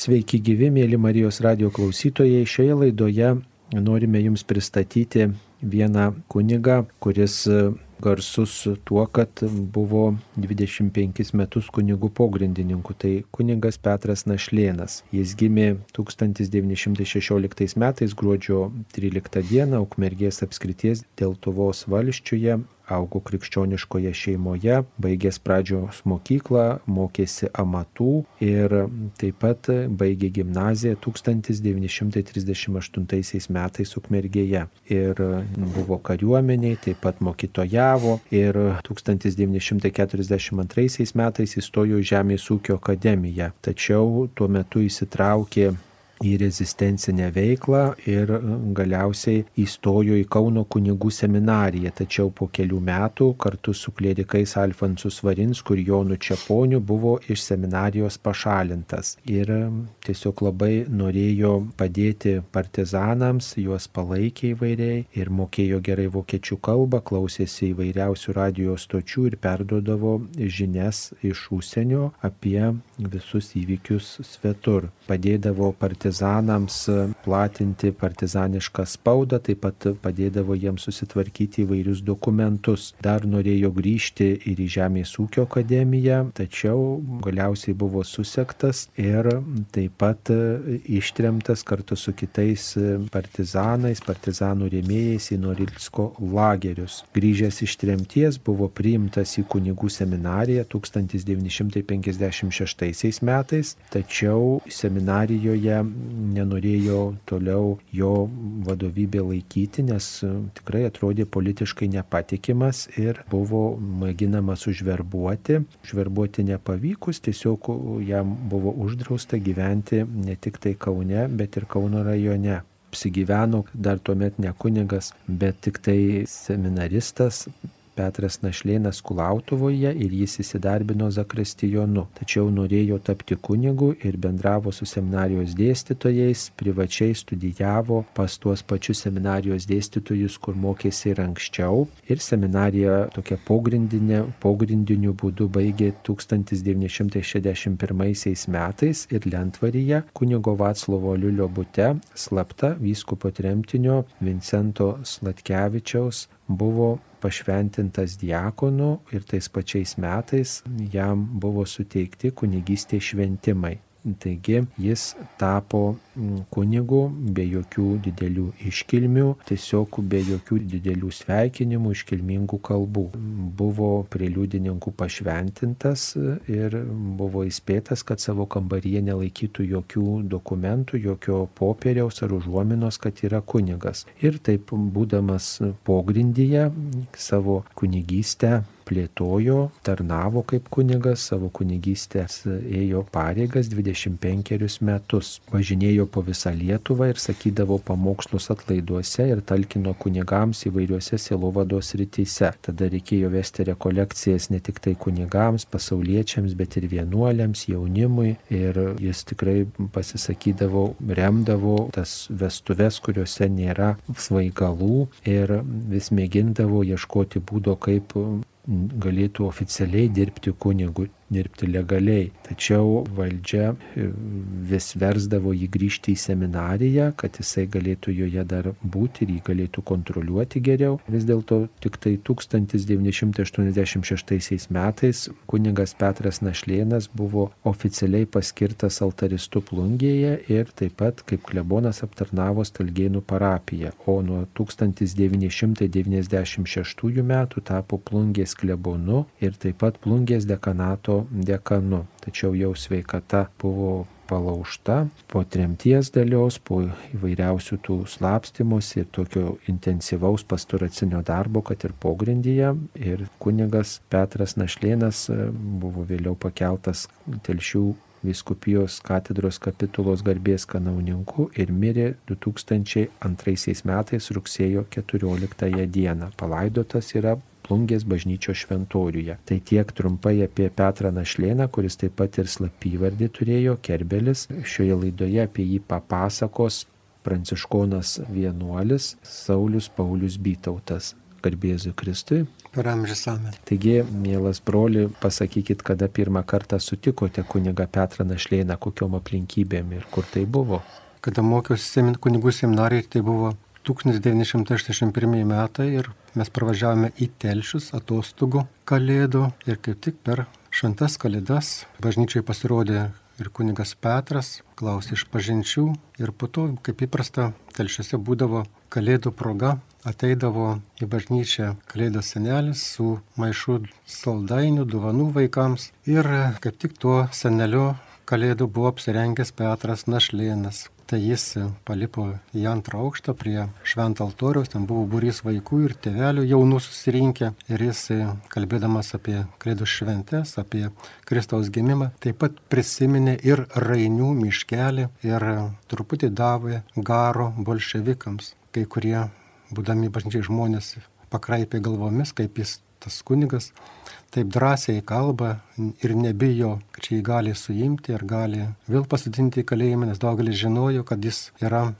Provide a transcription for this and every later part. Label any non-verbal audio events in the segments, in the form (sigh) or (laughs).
Sveiki gyvi, mėly Marijos radio klausytojai. Šioje laidoje norime Jums pristatyti vieną kunigą, kuris garsus tuo, kad buvo 25 metus kunigų pogrindininku. Tai kunigas Petras Našlėnas. Jis gimė 1916 metais gruodžio 13 dieną Ukmergės apskrities Deltuvos valščiuje augo krikščioniškoje šeimoje, baigęs pradžios mokyklą, mokėsi amatų ir taip pat baigė gimnaziją 1938 metais Ukmergėje. Ir buvo kariuomeniai, taip pat mokytojavo ir 1942 metais įstojo į Žemės ūkio akademiją. Tačiau tuo metu įsitraukė į rezistencinę veiklą ir e, galiausiai įstojo į Kauno kunigų seminariją, tačiau po kelių metų kartu su klierikais Alfonsu Svarinsku ir Jonu Čiaponiu buvo iš seminarijos pašalintas ir e, tiesiog labai norėjo padėti partizanams, juos palaikė įvairiai ir mokėjo gerai vokiečių kalbą, klausėsi įvairiausių radio stočių ir perduodavo žinias iš užsienio apie visus įvykius svetur. Padėdavo partizanams partizanams platinti partizanišką spaudą, taip pat padėdavo jiems susitvarkyti įvairius dokumentus. Dar norėjo grįžti ir į Žemės ūkio akademiją, tačiau galiausiai buvo susektas ir taip pat ištremtas kartu su kitais partizanais, partizanų rėmėjais į Norilsko lagerius. Grįžęs iš tremties buvo priimtas į kunigų seminariją 1956 metais, tačiau seminarijoje nenorėjo toliau jo vadovybė laikyti, nes e, tikrai atrodė politiškai nepatikimas ir buvo mėginamas užverbuoti. Užverbuoti nepavykus, tiesiog jam buvo uždrausta gyventi ne tik tai Kaune, bet ir Kauno rajone apsigyveno dar tuomet ne kunigas, bet tik tai seminaristas, Petras Našlėnas Kulautuvoje ir jis įsidarbino Zakristijonu. Tačiau norėjo tapti kunigu ir bendravo su seminarijos dėstytojais, privačiai studijavo pas tuos pačius seminarijos dėstytojus, kur mokėsi ir anksčiau. Ir seminarija tokia pogrindinė, pogrindiniu būdu baigė 1961 metais ir Lentvaryje kunigo Vaclovo Liulio bute slapta vyskupo tremtinio Vincento Slatkevičiaus buvo pašventintas diakonu ir tais pačiais metais jam buvo suteikti kunigystės šventimai. Taigi jis tapo mm, kunigu be jokių didelių iškilmių, tiesiog be jokių didelių sveikinimų, iškilmingų kalbų. Buvo prie liudininkų pašventintas ir buvo įspėtas, kad savo kambaryje nelaikytų jokių dokumentų, jokio popieriaus ar užuominos, kad yra kunigas. Ir taip būdamas pogrindyje savo kunigystę plėtojo, tarnavo kaip kunigas, savo kunigystės ėjo pareigas 25 metus. Važinėjo po visą Lietuvą ir sakydavo pamokslus atlaiduose ir talkino kunigams įvairiuose silovados rytise. Tada reikėjo vesti rekolekcijas ne tik tai kunigams, pasauliečiams, bet ir vienuoliams, jaunimui. Ir jis tikrai pasisakydavo, remdavo tas vestuves, kuriuose nėra svaigalų ir vis mėgindavo ieškoti būdo, kaip galėtų oficialiai dirbti kunigu dirbti legaliai. Tačiau valdžia e, vis versdavo jį grįžti į seminariją, kad jisai galėtų joje dar būti ir jį galėtų kontroliuoti geriau. Vis dėlto tik tai 1986 metais kuningas Petras Našlėnas buvo oficialiai paskirtas altaristu plungėje ir taip pat kaip klebonas aptarnavo Stalgėnų parapiją, o nuo 1996 metų tapo plungės klebonu ir taip pat plungės dekanato dekanu. Tačiau jau sveikata buvo palaužta po tremties dalios, po įvairiausių tų slapstimus ir tokio intensyvaus pastoracinio darbo, kad ir pogrindyje. Ir kunigas Petras Našlėnas e, buvo vėliau pakeltas telšių viskupijos katedros kapitulos garbės kanauninku ir mirė 2002 metais rugsėjo 14 dieną. Palaidotas yra Plungės bažnyčios šventoriuje. Tai tiek trumpai apie Petrą Našlėną, kuris taip pat ir slapyvardį turėjo, Kerbelis. Šioje laidoje apie jį papasakos pranciškonas vienuolis Saulis Paulius Bytautas. Garbėzui Kristui. Per amžius amen. Taigi, mielas broli, pasakykit, kada pirmą kartą sutikote kuniga Petrą Našlėną, kokiom aplinkybėm ir kur tai buvo. Kada mokiausi kunigų seminarijai, tai buvo 1981 metai ir mes pravažiavome į Telšius atostogų kalėdų ir kaip tik per šventas kalėdas bažnyčiai pasirodė ir kunigas Petras klausė iš pažinčių ir po to, kaip įprasta, telšiuose būdavo kalėdų proga, ateidavo į bažnyčią kalėdos senelis su maišu saldainių, duvanų vaikams ir kaip tik tuo seneliu kalėdų buvo apsirengęs Petras Našlėnas tai jis palipo į antrą aukštą prie šventą altoriaus, ten buvo būrys vaikų ir tėvelių jaunų susirinkę. Ir jis, kalbėdamas apie kredo šventės, apie Kristaus gimimą, taip pat prisiminė ir Rainių miškelį ir truputį davė garo bolševikams, kai kurie, būdami bažnyčiai žmonės, pakraipė galvomis, kaip jis tas kunigas taip drąsiai kalba ir nebijo, kad čia jį gali suimti ir gali vėl pasidinti į kalėjimą, nes daugelis žinojo, kad jis yra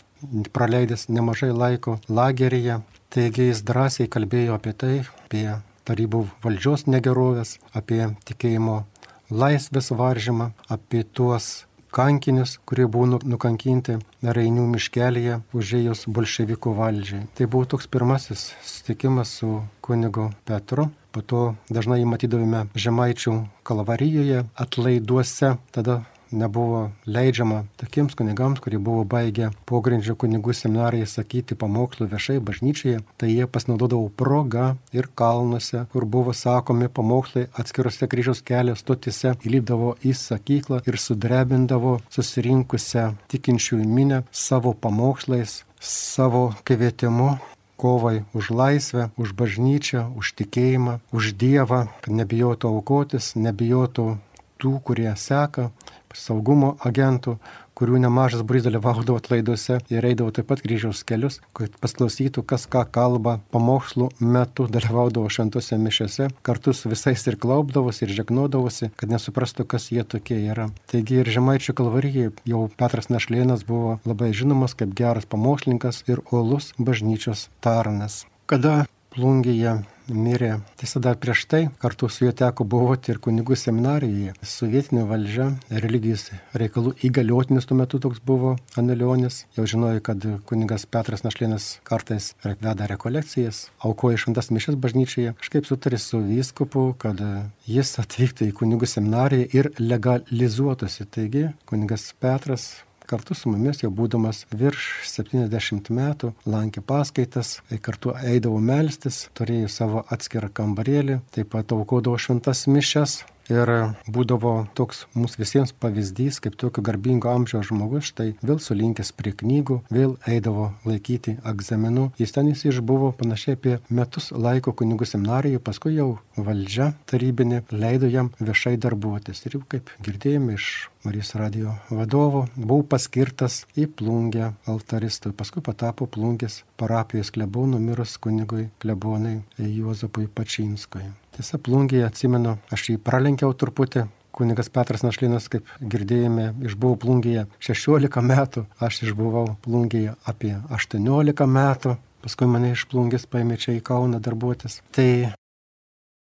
praleidęs nemažai laiko lageryje. Taigi jis drąsiai kalbėjo apie tai, apie tarybų valdžios negerovės, apie tikėjimo laisvės varžymą, apie tuos kankinius, kurie buvo nu, nukankinti Rainių miškelėje užėjus bolševikų valdžiai. Tai buvo toks pirmasis susitikimas su kunigu Petru. Po to dažnai matydavome Žemaičių kalvarijoje, atlaiduose, tada nebuvo leidžiama tokiems kunigams, kurie buvo baigę pogrindžio kunigų seminarai sakyti pamokslų viešai bažnyčioje, tai jie pasinaudodavo progą ir kalnuose, kur buvo sakomi pamokslai atskirose kryžiaus kelio stotise, įlipdavo į sakyklą ir sudrebindavo susirinkusią tikinčiųjų minę savo pamokslais, savo kvietimu kovai už laisvę, už bažnyčią, už tikėjimą, už Dievą, kad nebijotų aukotis, nebijotų tų, kurie seka, saugumo agentų, kurių nemažas būrys dalyvaudavo atlaiduose (laughs) ir eidavo taip pat kryžiaus kelius, kad pasklausytų, kas ką kalba pamokslų metu, dalyvaudavo šventose mišiose, kartu su visais ir klaupdavosi, ir žegnodavosi, kad nesuprastų, kas jie tokie yra. Taigi ir Žemaičių kalvarijai jau Petras Našlėnas buvo labai žinomas kaip geras pamokslininkas ir olus bažnyčios tarnas. Kada plungėje mirė. Tiesa, dar prieš tai kartu su juo teko buvoti ir kunigų seminarijoje. Sovietinė valdžia, religijos reikalų įgaliotinis tuo metu toks buvo Anelionis. Jau žinojo, kad kunigas Petras Našlėnas kartais veda rekolekcijas, aukoja šventas mišes bažnyčioje. Kažkaip sutarė su vyskupu, kad jis atvyktų į kunigų seminariją ir legalizuotųsi. Taigi, kunigas Petras kartu su mumis, jau būdamas virš 70 metų, lankė paskaitas, kartu eidavo melstis, turėjo savo atskirą kambarėlį, taip pat aukodavo šventas mišes, Ir būdavo toks mūsų visiems pavyzdys, kaip tokio garbingo amžiaus žmogus, štai vėl sulinkęs prie knygų, vėl eidavo laikyti egzaminų. Jis ten jis išbuvo panašiai apie metus laiko kunigų seminarijoje, paskui jau valdžia tarybinė leido jam viešai darbuotis. Ir jau kaip girdėjome iš Marijos radio vadovo, buvau paskirtas į plungę altaristui, paskui patapo plungės parapijos klebonų mirus kunigui klebonai Juozapui Pačinskui. Tiesa, plungėje atsimenu, aš jį pralenkiau truputį. Kunigas Petras Našlinas, kaip girdėjome, išbuvau plungėje 16 metų, aš išbuvau plungėje apie 18 metų, paskui mane iš plungės paėmė čia į Kauną darbuotis. Tai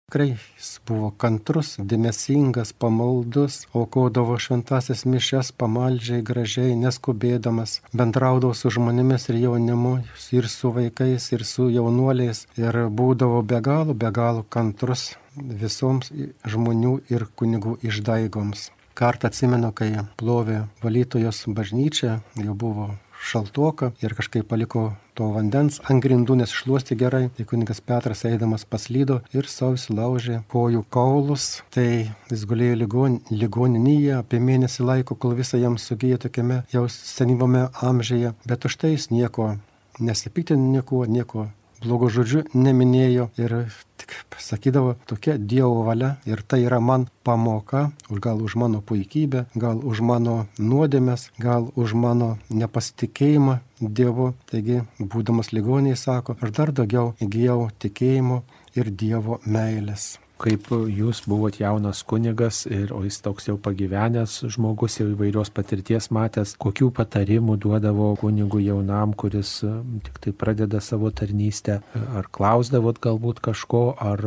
Tikrai jis buvo kantrus, dėmesingas, pamaldus, aukodavo šventasias mišes pamaldžiai, gražiai, neskubėdamas, bendraudavo su žmonėmis ir jaunimu, ir su vaikais, ir su jaunuoliais, ir būdavo be galo, be galo kantrus visoms žmonių ir kunigų išdaigoms. Kartą atsimenu, kai plovė valytojos bažnyčia, jau buvo šaltoka ir kažkaip paliko to vandens ant grindų, nes šluosti gerai. Tai kunigas Petras eidamas paslydo ir savo įsilaužė kojų kaulus. Tai jis gulėjo ligon, ligoninėje apie mėnesį laiko, kol visą jam sugyja tokiame jau senyvame amžiuje. Bet už tai jis nieko nesipiktinė, nieko, nieko blogo žodžiu neminėjo ir tik sakydavo tokia Dievo valia ir tai yra man pamoka, gal už mano puikybę, gal už mano nuodėmės, gal už mano nepasitikėjimą Dievu. Taigi, būdamas ligoniai, sako, aš dar daugiau įgyjau tikėjimo ir Dievo meilės. Kaip jūs buvot jaunas kunigas, ir, o jis toks jau pagyvenęs žmogus, jau įvairios patirties matęs, kokių patarimų duodavo kunigų jaunam, kuris tik tai pradeda savo tarnystę, ar klausdavot galbūt kažko, ar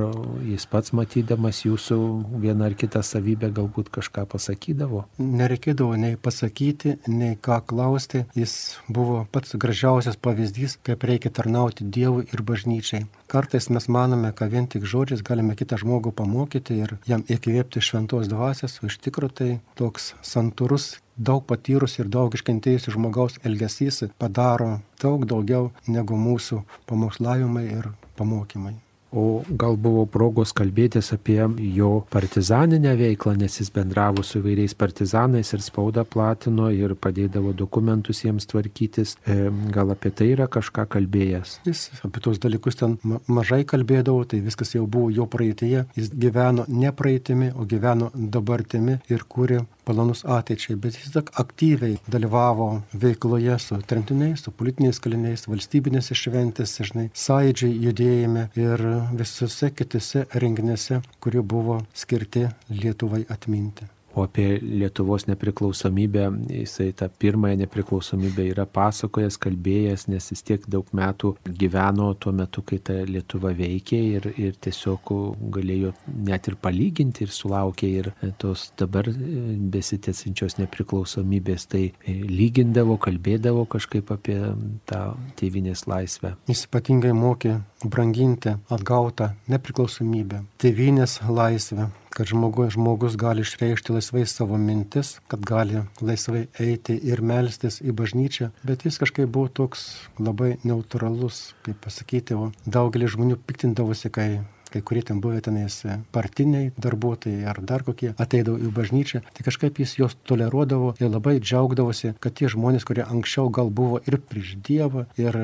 jis pats matydamas jūsų vieną ar kitą savybę galbūt kažką pasakydavo? Nereikėdavo nei pasakyti, nei ką klausti, jis buvo pats gražiausias pavyzdys, kaip reikia tarnauti Dievui ir bažnyčiai. Kartais mes manome, kad vien tik žodžiais galime kitą žmogų pamokyti ir jam įkvėpti šventos dvasės, o iš tikrųjų tai toks santūrus daug patyrus ir daug iškentėjusių žmogaus elgesys padaro daug daugiau negu mūsų pamokslavimai ir pamokymai. O gal buvo progos kalbėtis apie jo partizaninę veiklą, nes jis bendravo su įvairiais partizanais ir spaudą platino ir padėdavo dokumentus jiems tvarkytis. E, gal apie tai yra kažką kalbėjęs? Jis apie tos dalykus ten mažai kalbėdavo, tai viskas jau buvo jo praeitie. Jis gyveno ne praeitimi, o gyveno dabartimi ir kūrė planus ateičiai, bet jis tik aktyviai dalyvavo veikloje su tremtiniais, su politiniais kaliniais, valstybinėse šventėse, žinai, sąidžiai judėjime ir visose kitose renginiuose, kurie buvo skirti Lietuvai atminti. O apie Lietuvos nepriklausomybę, jisai tą pirmąją nepriklausomybę yra pasakojęs, kalbėjęs, nes jis tiek daug metų gyveno tuo metu, kai ta Lietuva veikė ir, ir tiesiog galėjo net ir palyginti ir sulaukė ir tos dabar besitėsinčios nepriklausomybės, tai lygindavo, kalbėdavo kažkaip apie tą tėvinės laisvę. Jis ypatingai mokė branginti atgautą nepriklausomybę, tėvinės laisvę kad žmogus, žmogus gali išreikšti laisvai savo mintis, kad gali laisvai eiti ir melstis į bažnyčią, bet jis kažkaip buvo toks labai neutralus, kaip pasakyti, o daugelis žmonių piktindavosi, kai kai kurie ten buvę tenais partiniai darbuotojai ar dar kokie ateidavo į bažnyčią, tai kažkaip jis juos toleruodavo ir labai džiaugdavosi, kad tie žmonės, kurie anksčiau gal buvo ir prieš Dievą, ir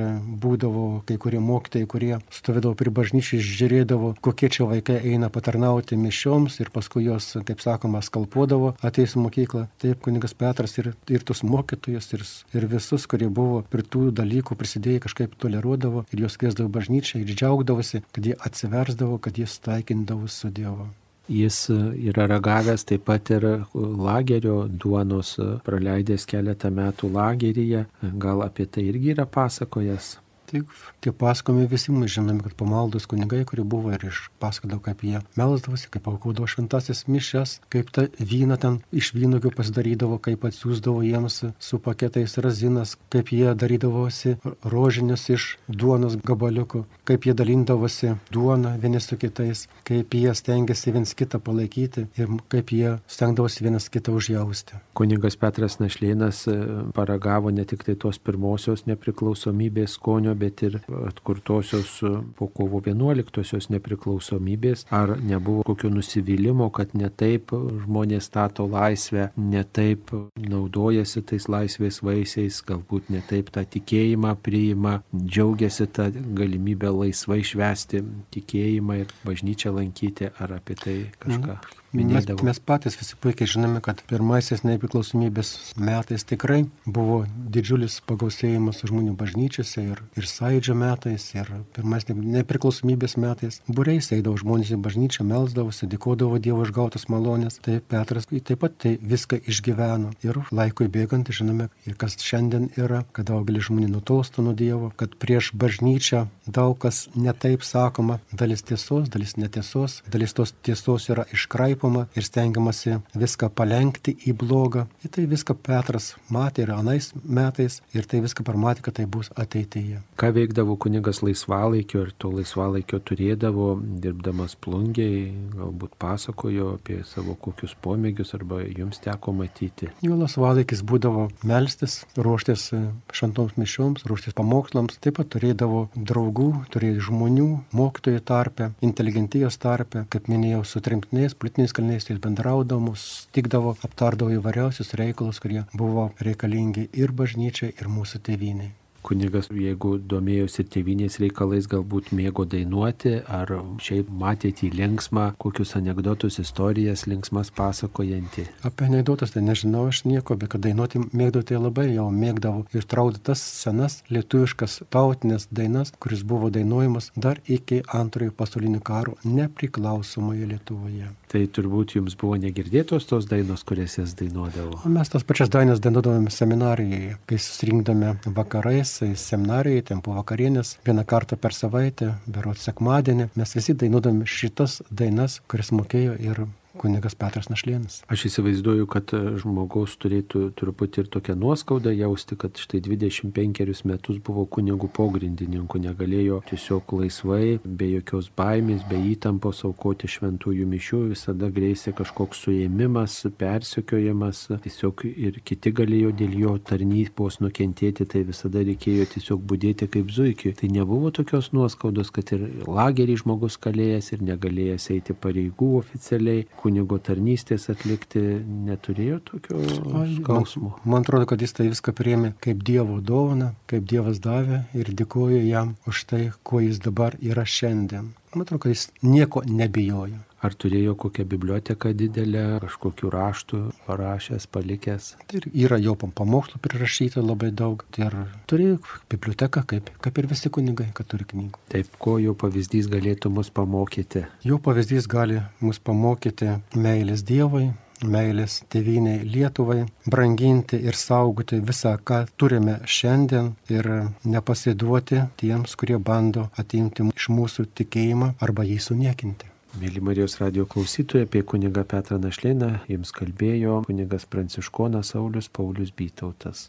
būdavo kai kurie mokytojai, kurie stovėdavo prie bažnyčiai, žiūrėdavo, kokie čia vaikai eina patarnauti mišioms ir paskui jos, kaip sakoma, skalpuodavo, ateis į mokyklą. Taip, kunigas Petras ir, ir tus mokytojus, ir, ir visus, kurie buvo prie tų dalykų prisidėję, kažkaip toleruodavo ir juos kviesdavo bažnyčiai ir džiaugdavosi, kad jie atsiversdavo dievo, kad jis taikindavo su dievu. Jis e, yra ragavęs taip pat ir lagerio duonos, e, praleidęs keletą metų lageryje. Gal apie tai irgi yra pasakojęs? Tik tie pasakomi visi mes žinome, kad pamaldos kunigai, kurie buvo ir iš pasakodavo, kaip jie melsdavosi, kaip aukodavo šventasis mišes, kaip tą vyną ten iš vynogių pasidarydavo, kaip atsiūsdavo jiems su paketais razinas, kaip jie darydavosi rožinius iš duonos gabaliukų, kaip jie dalindavosi duoną vieni su kitais, kaip jie stengiasi viens kitą palaikyti ir kaip jie stengdavosi vienas kitą užjausti. Kunigas Petras Našlėnas e, paragavo ne tik tai tos pirmosios nepriklausomybės skonio, bet ir atkurtosios po kovo 11-osios nepriklausomybės, ar nebuvo kokio nusivylimo, kad ne taip žmonės stato laisvę, ne taip naudojasi tais laisvės vaisiais, galbūt ne taip tą tikėjimą priima, džiaugiasi tą galimybę laisvai švesti tikėjimą ir bažnyčią lankyti, ar apie tai kažką. Mhm. Mes, mes patys visi puikiai žinome, kad pirmaisiais nepriklausomybės metais tikrai buvo didžiulis pagausėjimas žmonių bažnyčiose ir, ir sąidžio metais, ir pirmais nepriklausomybės metais. Būreis eidavo žmonės į bažnyčią, melsdavosi, dėkodavo Dievo išgautas malonės. Tai Petras taip pat tai viską išgyveno. Ir laikui bėgant žinome, ir kas šiandien yra, kad daugelis žmonių nutolsta nuo Dievo, kad prieš bažnyčią daug kas netaip sakoma, dalis tiesos, dalis netiesos, dalis tos tiesos yra iškraipama kraipoma ir stengiamasi viską palengti į blogą. Ir tai viską Petras matė ir anais metais ir tai viską pamatė, kad tai bus ateityje. Ką veikdavo kunigas laisvalaikio ir to laisvalaikio turėdavo, dirbdamas plungiai, galbūt pasakojo apie savo kokius pomėgius arba jums teko matyti. Jo laisvalaikis būdavo melstis, ruoštis šantoms mišioms, ruoštis pamokslams, taip pat turėdavo draugų, turėjo žmonių, mokytojų tarpe, inteligentijos tarpe, kaip minėjau, su trimtiniais, politiniais politiniais kaliniais, tai bendraudavo, stikdavo, aptardavo įvairiausius reikalus, kurie buvo reikalingi ir bažnyčiai, ir mūsų tėviniai. Kunigas, jeigu domėjosi tėvinės reikalais, galbūt mėgo dainuoti, ar šiaip matėte į linksmą, kokius anegdotus, istorijas linksmas pasakojantį. Apie anegdotus tai nežinau aš nieko, bet kad dainuoti mėgdavau tai labai jau mėgdavau ir traukti tas senas lietuviškas tautinės dainas, kuris buvo dainuojamas dar iki antrojo pasaulinio karo nepriklausomoje Lietuvoje. Tai turbūt jums buvo negirdėtos tos dainos, kurias jas dainuodavo. O mes tas pačias dainas dainuodavome seminarijoje, kai susirinkdame vakarais, seminarijoje, ten po vakarienės, vieną kartą per savaitę, berot sekmadienį, mes visi dainuodami šitas dainas, kurias mokėjo ir kunigas Petras Našlėnas. Aš įsivaizduoju, kad e, žmogaus turėtų truputį ir tokią nuoskaudą jausti, kad štai 25 metus buvo kunigų pogrindininku, negalėjo tiesiog laisvai, be jokios baimės, be įtampos aukoti šventųjų mišių, visada grėsė kažkoks suėmimas, persekiojimas, tiesiog ir kiti galėjo dėl jo tarnybos nukentėti, tai visada reikėjo tiesiog būdėti kaip zuikiai. Tai nebuvo tokios nuoskaudos, kad ir lagerį žmogus kalėjęs ir negalėjęs eiti pareigų oficialiai, kunigo tarnystės atlikti, neturėjo tokio skausmo. Man, man atrodo, kad jis tai viską priėmė kaip Dievo dovana, kaip Dievas davė ir dėkoju jam už tai, kuo jis dabar yra šiandien. Man atrodo, kad jis nieko nebijojo. Ar turėjo kokią biblioteką didelę, kažkokiu raštu parašęs, palikęs? Tai yra jo pamokslų prirašyta labai daug. Ir turi biblioteką, kaip, kaip ir visi kunigai, kad turi knygų. Taip, ko jo pavyzdys galėtų mus pamokyti? Jo pavyzdys gali mus pamokyti meilės Dievui, meilės tėviniai Lietuvai, branginti ir saugoti visą, ką turime šiandien ir nepasiduoti tiems, kurie bando atimti iš mūsų tikėjimą arba jį suniekinti. Mėly Marijos radio klausytojai, apie kunigą Petrą Našliną jums kalbėjo kunigas Pranciškonas Saulis Paulius Bytautas.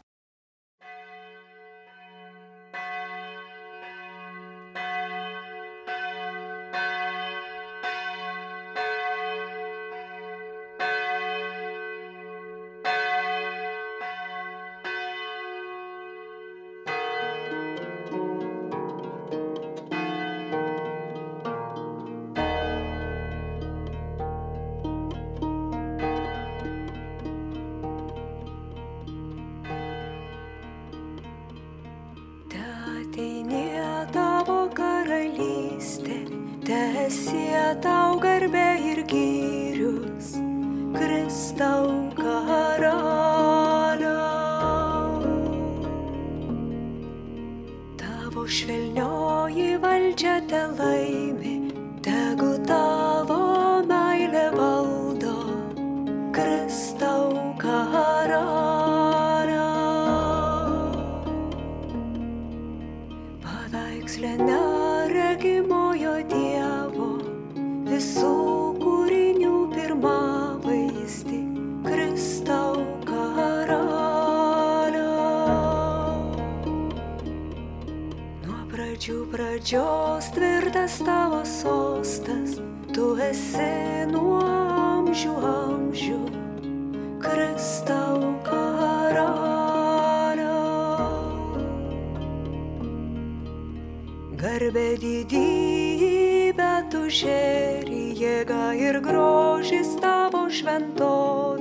Garbė didybė tu žeri, jėga ir grožis tavo šventoviai,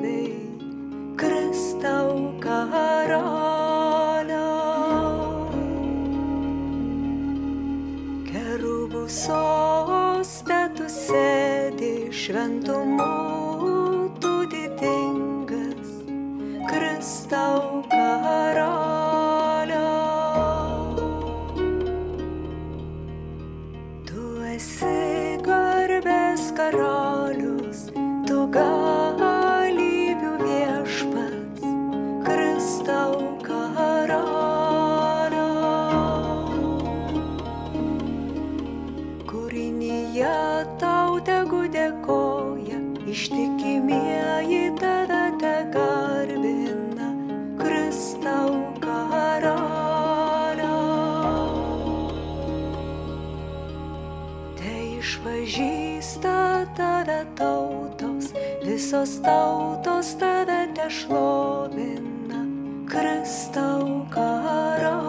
tave tautos, visos tautos tave te šlovina, Kristau karaliau.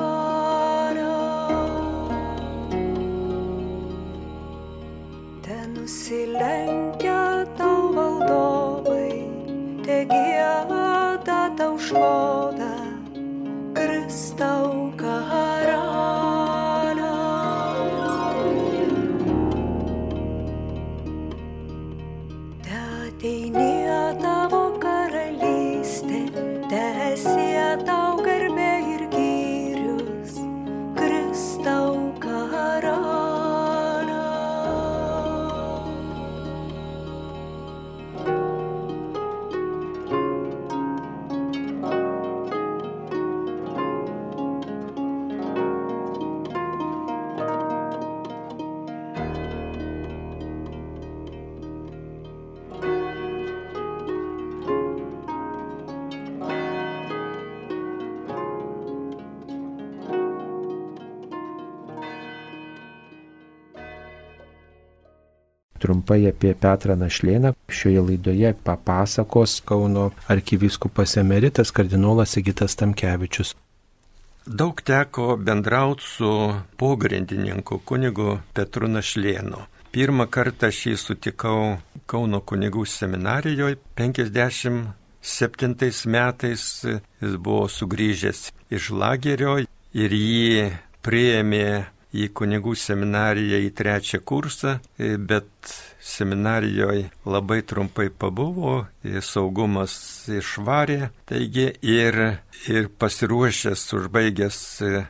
Te nusilenkia Trumpai apie Petrą Našlėną šioje laidoje papasakos Kauno arkivyskupas emeritas kardinolas Sigitas Tamkevičius. Daug teko bendrauti su pogrindininku kunigu Petru Našlėnu. Pirmą kartą aš jį sutikau Kauno kunigų seminarijoje 57 metais. Jis buvo sugrįžęs iš lagerio ir jį priėmė į kunigų seminariją į trečią kursą, bet seminarijoje labai trumpai pabuvo, saugumas išvarė, taigi ir, ir pasiruošęs, užbaigęs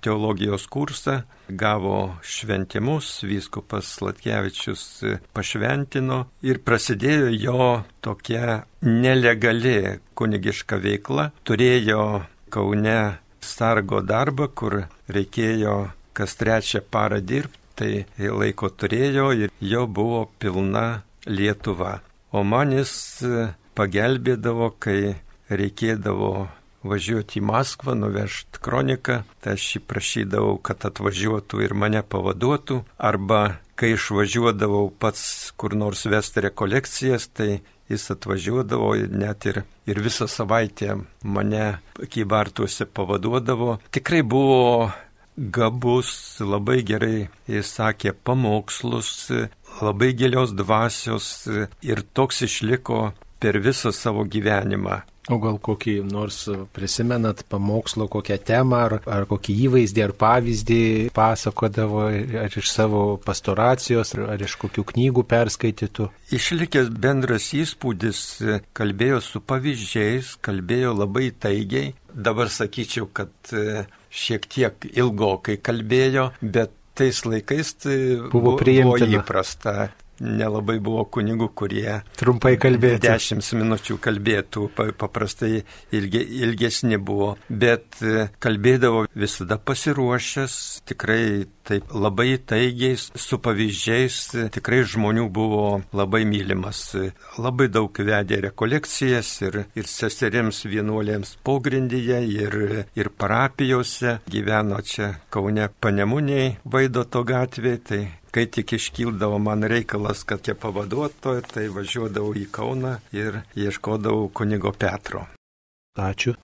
teologijos kursą, gavo šventimus, vyskupas Latkevičius pašventino ir prasidėjo jo tokia nelegali kunigiška veikla, turėjo Kaune sargo darbą, kur reikėjo kas trečią parą dirbti, tai laiko turėjo ir jo buvo pilna Lietuva. O manis pagelbėdavo, kai reikėdavo važiuoti į Maskvą, nuvežti kroniką, tai aš jį prašydavau, kad atvažiuotų ir mane pavaduotų, arba kai išvažiuodavau pats kur nors vesti rekolekcijas, tai jis atvažiuodavo ir net ir, ir visą savaitę mane kybartuose pavaduodavo. Tikrai buvo gabus, labai gerai sakė pamokslus, labai gilios dvasios ir toks išliko per visą savo gyvenimą. O gal kokį nors prisimenat pamokslo kokią temą, ar, ar kokį įvaizdį, ar pavyzdį pasakodavo, ar iš savo pastoracijos, ar, ar iš kokių knygų perskaitytų? Išlikęs bendras įspūdis, kalbėjo su pavyzdžiais, kalbėjo labai taigiai. Dabar sakyčiau, kad šiek tiek ilgokai kalbėjo, bet tais laikais tai buvo, buvo įprasta nelabai buvo kunigų, kurie trumpai kalbėtų. Dešimt minučių kalbėtų, paprastai ilge, ilgesni buvo, bet kalbėdavo visada pasiruošęs, tikrai taip labai taigiai, su pavyzdžiais, tikrai žmonių buvo labai mylimas. Labai daug vedė rekolekcijas ir, ir seserims vienuolėms pogrindyje ir, ir parapijose, gyveno čia Kaune Panemuniai, Vaidoto gatvėje, tai kai tik iškildavo man reikalas, kad jie pavaduotojo, tai važiuodavau į Kauną ir ieškodavau kunigo Petro. Ačiū.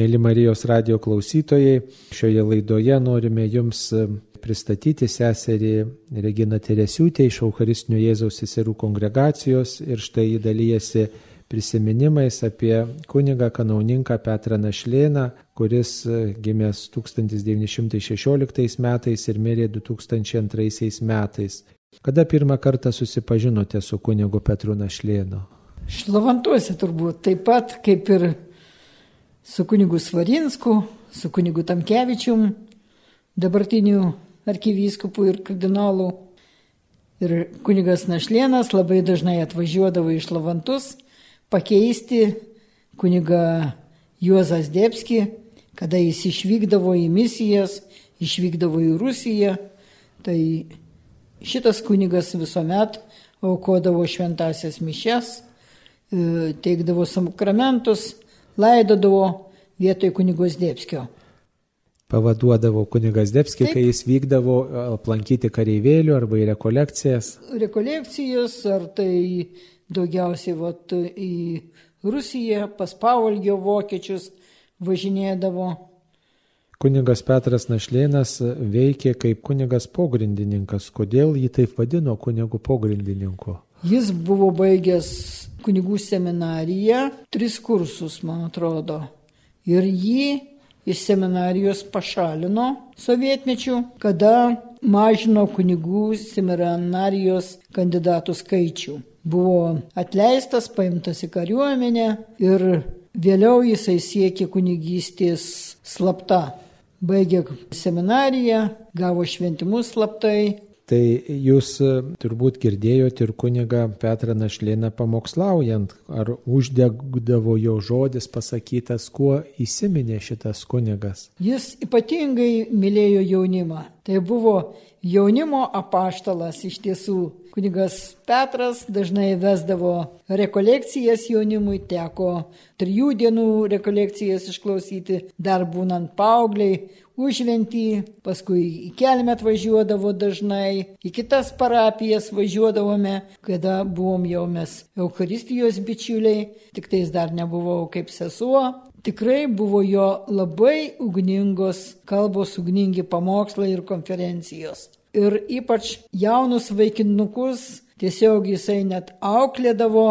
Mėly Marijos radio klausytojai, šioje laidoje norime Jums e, pristatyti seserį Regina Teresiūtė iš Eucharistinio Jėzaus seserų kongregacijos ir štai jį dalyjasi prisiminimais apie kunigą kanauninką Petrą Našlėną, kuris e, gimęs 1916 metais ir mirė 2002 metais. Kada pirmą kartą susipažinote su kunigu Petru Našlėnu? Šlavantuose turbūt taip pat kaip ir su kunigu Svarinsku, su kunigu Tamkevičium, dabartiniu arkivyskupu ir kardinolu. Ir kunigas Našlėnas labai dažnai atvažiuodavo iš Lavantus pakeisti kunigą Juozas Debski, kada jis išvykdavo į misijas, išvykdavo į Rusiją. Tai šitas kunigas visuomet aukodavo šventasias mišes, e, teikdavo sakramentus, laidodavo vietoj kunigos Debskio. Pavaduodavo kunigas Taip. kai jis vykdavo aplankyti kareivėlių arba į rekolekcijas. Rekolekcijas, ar tai daugiausiai vat, į Rusiją, pas pavalgio vokiečius važinėdavo. Kunigas Petras Našlėnas veikė kaip kunigas pogrindininkas. Kodėl jį taip vadino kunigu pogrindininku? Jis buvo baigęs kunigų seminariją, tris kursus, man atrodo. Ir jį iš seminarijos pašalino sovietmečių, kada mažino kunigų seminarijos kandidatų skaičių. Buvo atleistas, paimtas į kariuomenę ir vėliau jisai siekė kunigystės slapta. Baigė seminariją, gavo šventimus slaptai, Tai jūs e, turbūt girdėjote ir kuniga Petrą Našlėną pamokslaujant, ar uždegdavo jo žodis pasakytas, kuo įsiminė šitas kunigas. Jis ypatingai mylėjo jaunimą. Tai buvo jaunimo apaštalas iš tiesų. Kunigas Petras dažnai vesdavo rekolekcijas jaunimui, teko trijų dienų rekolekcijas išklausyti, dar būnant paaugliai, užventį, paskui į kelmę atvažiuodavo dažnai, į kitas parapijas važiuodavome, kada buvom jau mes Eucharistijos bičiuliai, tik tais dar nebuvau kaip sesuo. Tikrai buvo jo labai ugningos kalbos, ugningi pamokslai ir konferencijos. Ir ypač jaunus vaikinukus tiesiog jisai net auklėdavo,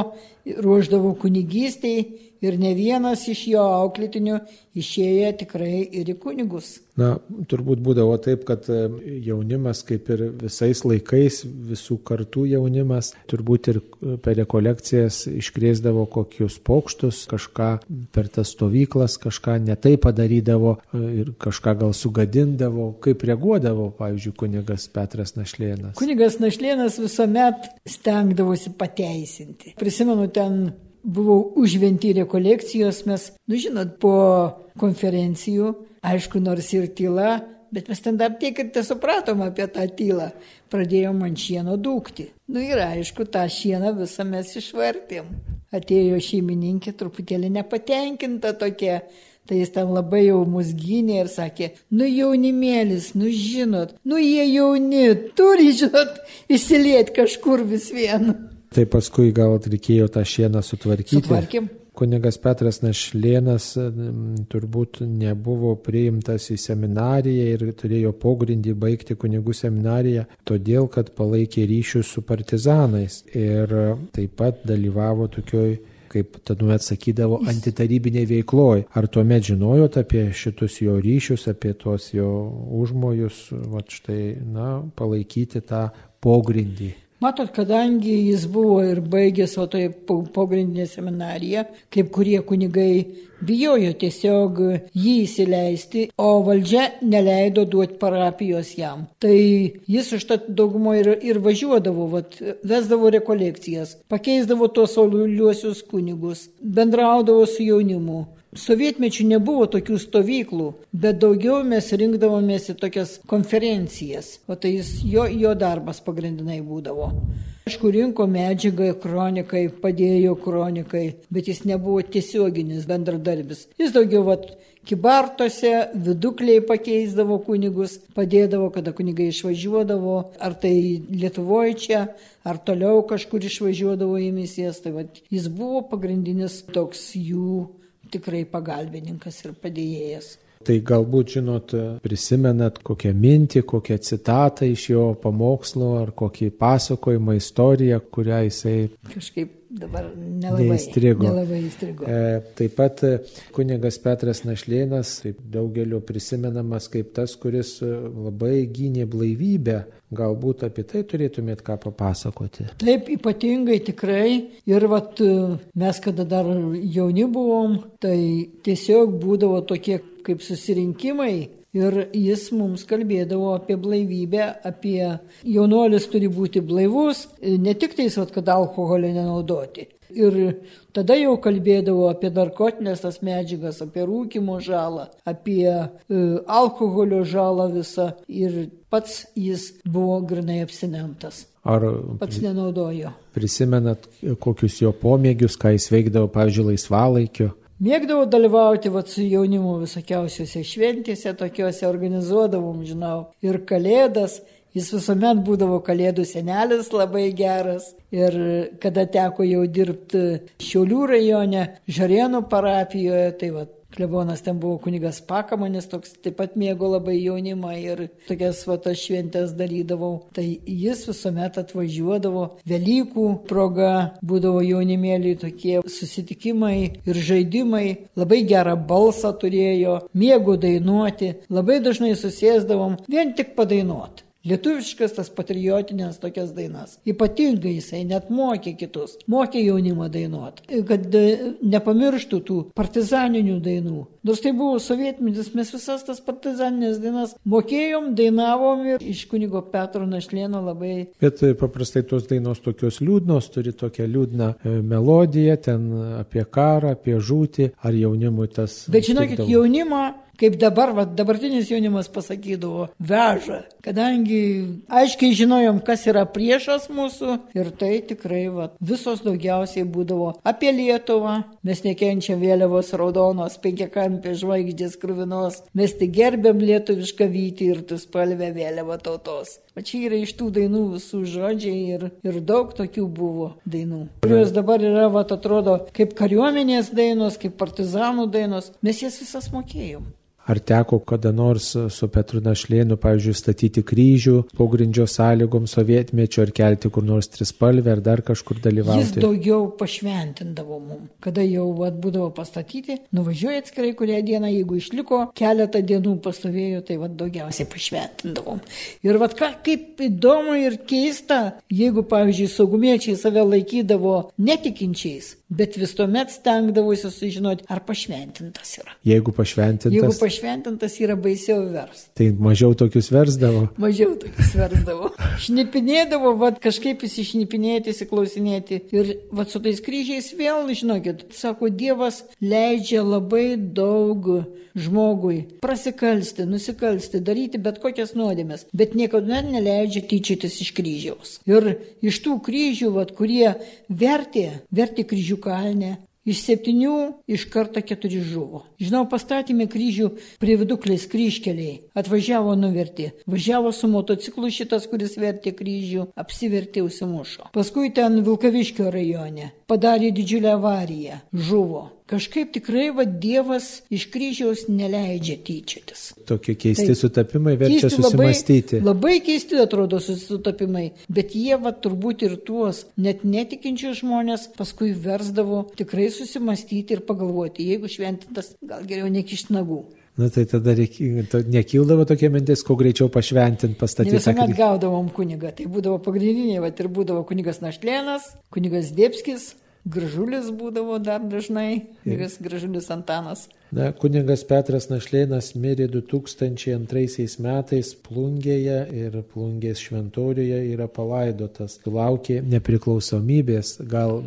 ruoždavo kunigystiai ir ne vienas iš jo auklėtinių išėjo tikrai ir į kunigus. Na, turbūt būdavo taip, kad e, jaunimas, kaip ir visais laikais, visų kartų jaunimas, turbūt ir e, per rekolekcijas iškrėsdavo kokius pokštus, kažką per tas stovyklas, kažką netai padarydavo e, ir kažką gal sugadindavo, kaip reaguodavo, pavyzdžiui, kunigas Petras Našlėnas. Kunigas Našlėnas visuomet stengdavosi pateisinti. Prisimenu, ten buvau užventi rekolekcijos, mes, nu žinot, po konferencijų, aišku, nors ir tyla, bet mes ten dar tiek ir nesupratom apie tą tylą. Pradėjo man šieno dūkti. Nu ir aišku, tą šieną visą mes išvartėm. Atėjo šeimininkė truputėlį nepatenkinta tokia. Tai jis ten labai jau mus gynė ir sakė, nu jaunimėlis, nu žinot, nu jie jauni, turi, žinot, įsilieti kažkur vis vien. Tai paskui gal reikėjo tą šieną sutvarkyti. Sutvarkėm. Kunigas Petras Našlėnas m, turbūt nebuvo priimtas į seminariją ir turėjo pogrindį baigti kunigų seminariją, todėl kad palaikė ryšius su partizanais ir taip pat dalyvavo tokioj kaip tuomet sakydavo, antitarybiniai veikloj. Ar tuomet žinojot apie šitus jo ryšius, apie tuos jo užmojus, va štai, na, palaikyti tą pogrindį? Matot, kadangi jis buvo ir baigęs o tai pogrindinė seminarija, kaip kurie kunigai bijojo tiesiog jį įsileisti, o valdžia neleido duoti parapijos jam. Tai jis užtat daugumo ir, ir važiuodavo, vat, vesdavo rekolekcijas, pakeisdavo tos soliuosius kunigus, bendraudavo su jaunimu. Sovietmečių nebuvo tokių stovyklų, bet daugiau mes rinkdavomės į tokias konferencijas, o tai jis, jo, jo darbas pagrindinai būdavo. Aišku, rinko medžiagą kronikai, padėjo kronikai, bet jis nebuvo tiesioginis bendradarbis. Jis daugiau vat, kibartose, vidukliai pakeisdavo kunigus, padėdavo, kada kunigai išvažiuodavo, ar tai Lietuvoje čia, ar toliau kažkur išvažiuodavo į misijas. Tai vat, jis buvo pagrindinis toks jų tikrai pagalbininkas ir padėjėjas. Tai galbūt, žinot, prisimenat kokią mintį, kokią citatą iš jo pamokslo ar kokį pasakojimą, istoriją, kurią jisai Kažkaip dabar nelabai Neįstrigo. Nelabai įstrigo. E, taip pat e, kunigas Petras Našlėnas, taip daugelio prisimenamas kaip tas, kuris e, labai gynė blaivybę. Galbūt apie tai turėtumėt ką papasakoti. Taip, ypatingai tikrai. Ir vat, e, mes, kada dar jauni buvom, tai tiesiog būdavo tokie kaip susirinkimai. Ir jis mums kalbėdavo apie blaivybę, apie jaunuolis turi būti blaivus, ne tik tais, kad alkoholio nenaudoti. Ir tada jau kalbėdavo apie narkotinės tas medžiagas, apie rūkimo žalą, apie e, alkoholio žalą visą. Ir pats jis buvo grinai abstinentas. Ar Pats nenaudojo. prisimenat kokius jo pomėgius, ką jis veikdavo, pavyzdžiui, laisvalaikiu? Mėgdavau dalyvauti vat, su jaunimu visokiausiose šventėse, tokiuose organizuodavom, žinau, ir kalėdas. Jis visuomet būdavo kalėdų senelis labai geras. Ir kada teko jau dirbti Šiaulių rajone, Žarėnų parapijoje, tai va, klebonas ten buvo kunigas Pakamanis, toks taip pat mėgo labai jaunimą ir tokias va tas šventės darydavau. Tai jis visuomet atvažiuodavo, Velykų proga būdavo jaunimėliai tokie susitikimai ir žaidimai, labai gerą balsą turėjo, mėgo dainuoti, labai dažnai susėsdavom vien tik padainuoti. Lietuviškas tas patriotinės tokias dainas. Ypatingai jisai net mokė kitus, mokė jaunimą dainuoti, kad e, nepamirštų tų partizaninių dainų. Nors tai buvo sovietmetis, mes visas tas partizaninės dainas mokėjom, dainavom ir iš kunigo Petro Našlėno labai Bet e, paprastai tos dainos tokios liūdnos, turi tokią liūdną e, melodiją, ten apie karą, apie žūtį, ar jaunimui tas... Bet žinokit, jaunimą, kaip dabar, va, dabartinis jaunimas pasakydavo, veža, kadangi aiškiai žinojom, kas yra priešas mūsų ir tai tikrai va, visos daugiausiai būdavo apie Lietuvą, mes nekenčiam vėliavos raudonos, penkiakampės žvaigždės krūvinos, mes tik gerbėm lietuvišką vytį ir tu spalvę vėliavą tautos. O čia yra iš tų dainų visų žodžiai ir, ir daug tokių buvo dainų. Kurios dabar yra, va, atrodo, kaip kariuomenės dainos, kaip partizanų dainos, mes jas visas mokėjom. Ar teko kada nors su Petru Našlėnu, pavyzdžiui, statyti kryžių pogrindžio sąlygom sovietmečio, ar kelti kur nors trispalvę, ar dar kažkur Jis dalyvauti? daugiau pašventindavo mum. Kada jau vat, būdavo pastatyti, nuvažiuoja atskirai kurią dieną, jeigu išliko keletą dienų pastovėjo, tai vat, daugiausiai pašventindavom. Ir vat, ką, kaip įdomu ir keista, jeigu, pavyzdžiui, saugumiečiai save laikydavo netikinčiais, bet vis tuomet stengdavosi sužinoti, ar pašventintas yra. Jeigu pašventintas, Jeigu pašventintas yra baisiau vers. tai mažiau tokius versdavo. Mažiau tokius versdavo. Šnipinėdavo, vad kažkaip įsišnipinėti, įsiklausinėti. Ir vad su tais kryžiais vėl, žinokit, sako, Dievas leidžia labai daug žmogui prasikalsti, nusikalsti, daryti bet kokias nuodėmės, bet niekada neleidžia tyčytis iš kryžiaus. Ir iš tų kryžių, vad, kurie vertė, vertė kryžių kalnę, Iš septynių iš karto keturi žuvo. Žinau, pastatėme kryžių prie viduklės kryškeliai. Atvažiavo nuvertė. Važiavo su motociklu šitas, kuris vertė kryžių, apsivertė užsimušo. Paskui ten Vilkaviškio rajone padarė didžiulę avariją. Žuvo. Kažkaip tikrai va Dievas iš kryžiaus neleidžia tyčiotis. Tokie keisti Taip. sutapimai verčia Keisti susimastyti. Labai, labai keisti atrodo susitapimai, bet jie va turbūt ir tuos net netikinčius žmonės paskui versdavo tikrai susimastyti ir pagalvoti, jeigu šventintas, gal geriau nekišti nagų. Na tai tada reikia, to, nekildavo tokia mintis, kuo greičiau pašventinti, pastatyti. visuomet gaudavom kunigą, tai būdavo pagrindiniai, va ir būdavo kunigas Našlėnas, kunigas Dėpskis, Gražulis būdavo dar dažnai, kunigas Gražulis Antanas. Na, kuningas Petras Našlėnas mirė 2002 metais Plungėje ir Plungės šventoriuje yra palaidotas. Laukė nepriklausomybės. Gal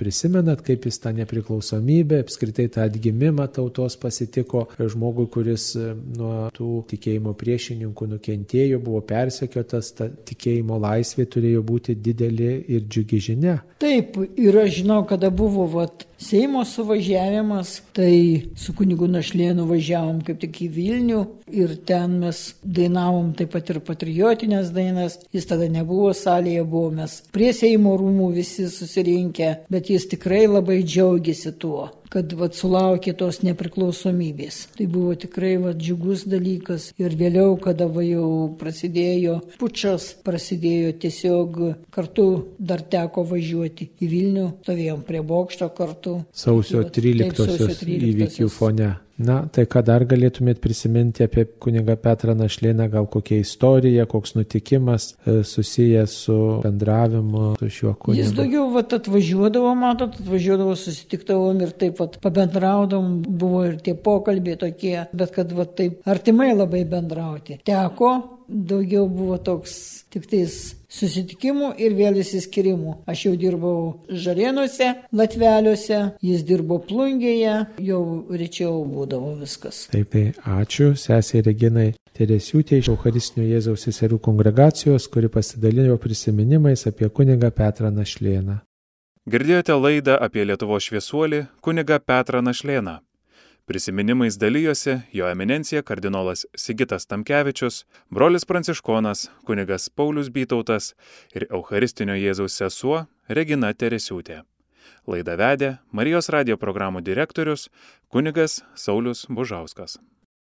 prisimenat, kaip jis tą nepriklausomybę, apskritai tą atgimimą tautos pasitiko žmogui, kuris e, nuo tų tikėjimo priešininkų nukentėjo, buvo persekiotas, ta tikėjimo laisvė turėjo būti didelė ir džiugi žinia. Taip, ir aš žinau, kada buvo vat, Seimo suvažiavimas, tai su kunigu Našlėnu važiavom kaip tik į Vilnių ir ten mes dainavom taip pat ir patriotinės dainas. Jis tada nebuvo salėje, buvome prie Seimo rūmų visi susirinkę, bet jis tikrai labai džiaugiasi tuo kad vat, sulaukė tos nepriklausomybės. Tai buvo tikrai vat, džiugus dalykas. Ir vėliau, kada va, jau prasidėjo pučas, prasidėjo tiesiog kartu dar teko važiuoti į Vilnių, stovėjom prie bokšto kartu. Sausio Tai vat, taip, 13 įvykių fone. Na, tai ką dar galėtumėt prisiminti apie kunigą Petrą Našlėną, gal kokia istorija, koks nutikimas e, susijęs su bendravimu su šiuo Jis kunigu. daugiau vat, atvažiuodavo, matot, atvažiuodavo, susitikdavom ir taip pat pabendraudom, buvo ir tie pokalbiai tokie, bet kad vat, taip artimai labai bendrauti. Teko, daugiau buvo toks tik tais susitikimų ir vėl įsiskirimų. Aš jau dirbau Žarėnuose, Latveliuose, jis dirbo Plungėje, jau rečiau būdavo viskas. Taip, tai ačiū sesiai Reginai Teresiūtė iš Eucharistinio Jėzaus seserų kongregacijos, kuri pasidalijo prisiminimais apie kunigą Petrą Našlėną. Girdėjote laidą apie Lietuvo šviesuolį kuniga Petrą Našlėną. Prisiminimais dalyjosi jo eminencija kardinolas Sigitas Tamkevičius, brolis Pranciškonas, kunigas Paulius Bytautas ir Eucharistinio Jėzaus sesuo Regina Teresiūtė. Laidą vedė Marijos radio programų direktorius kunigas Saulis Bužauskas.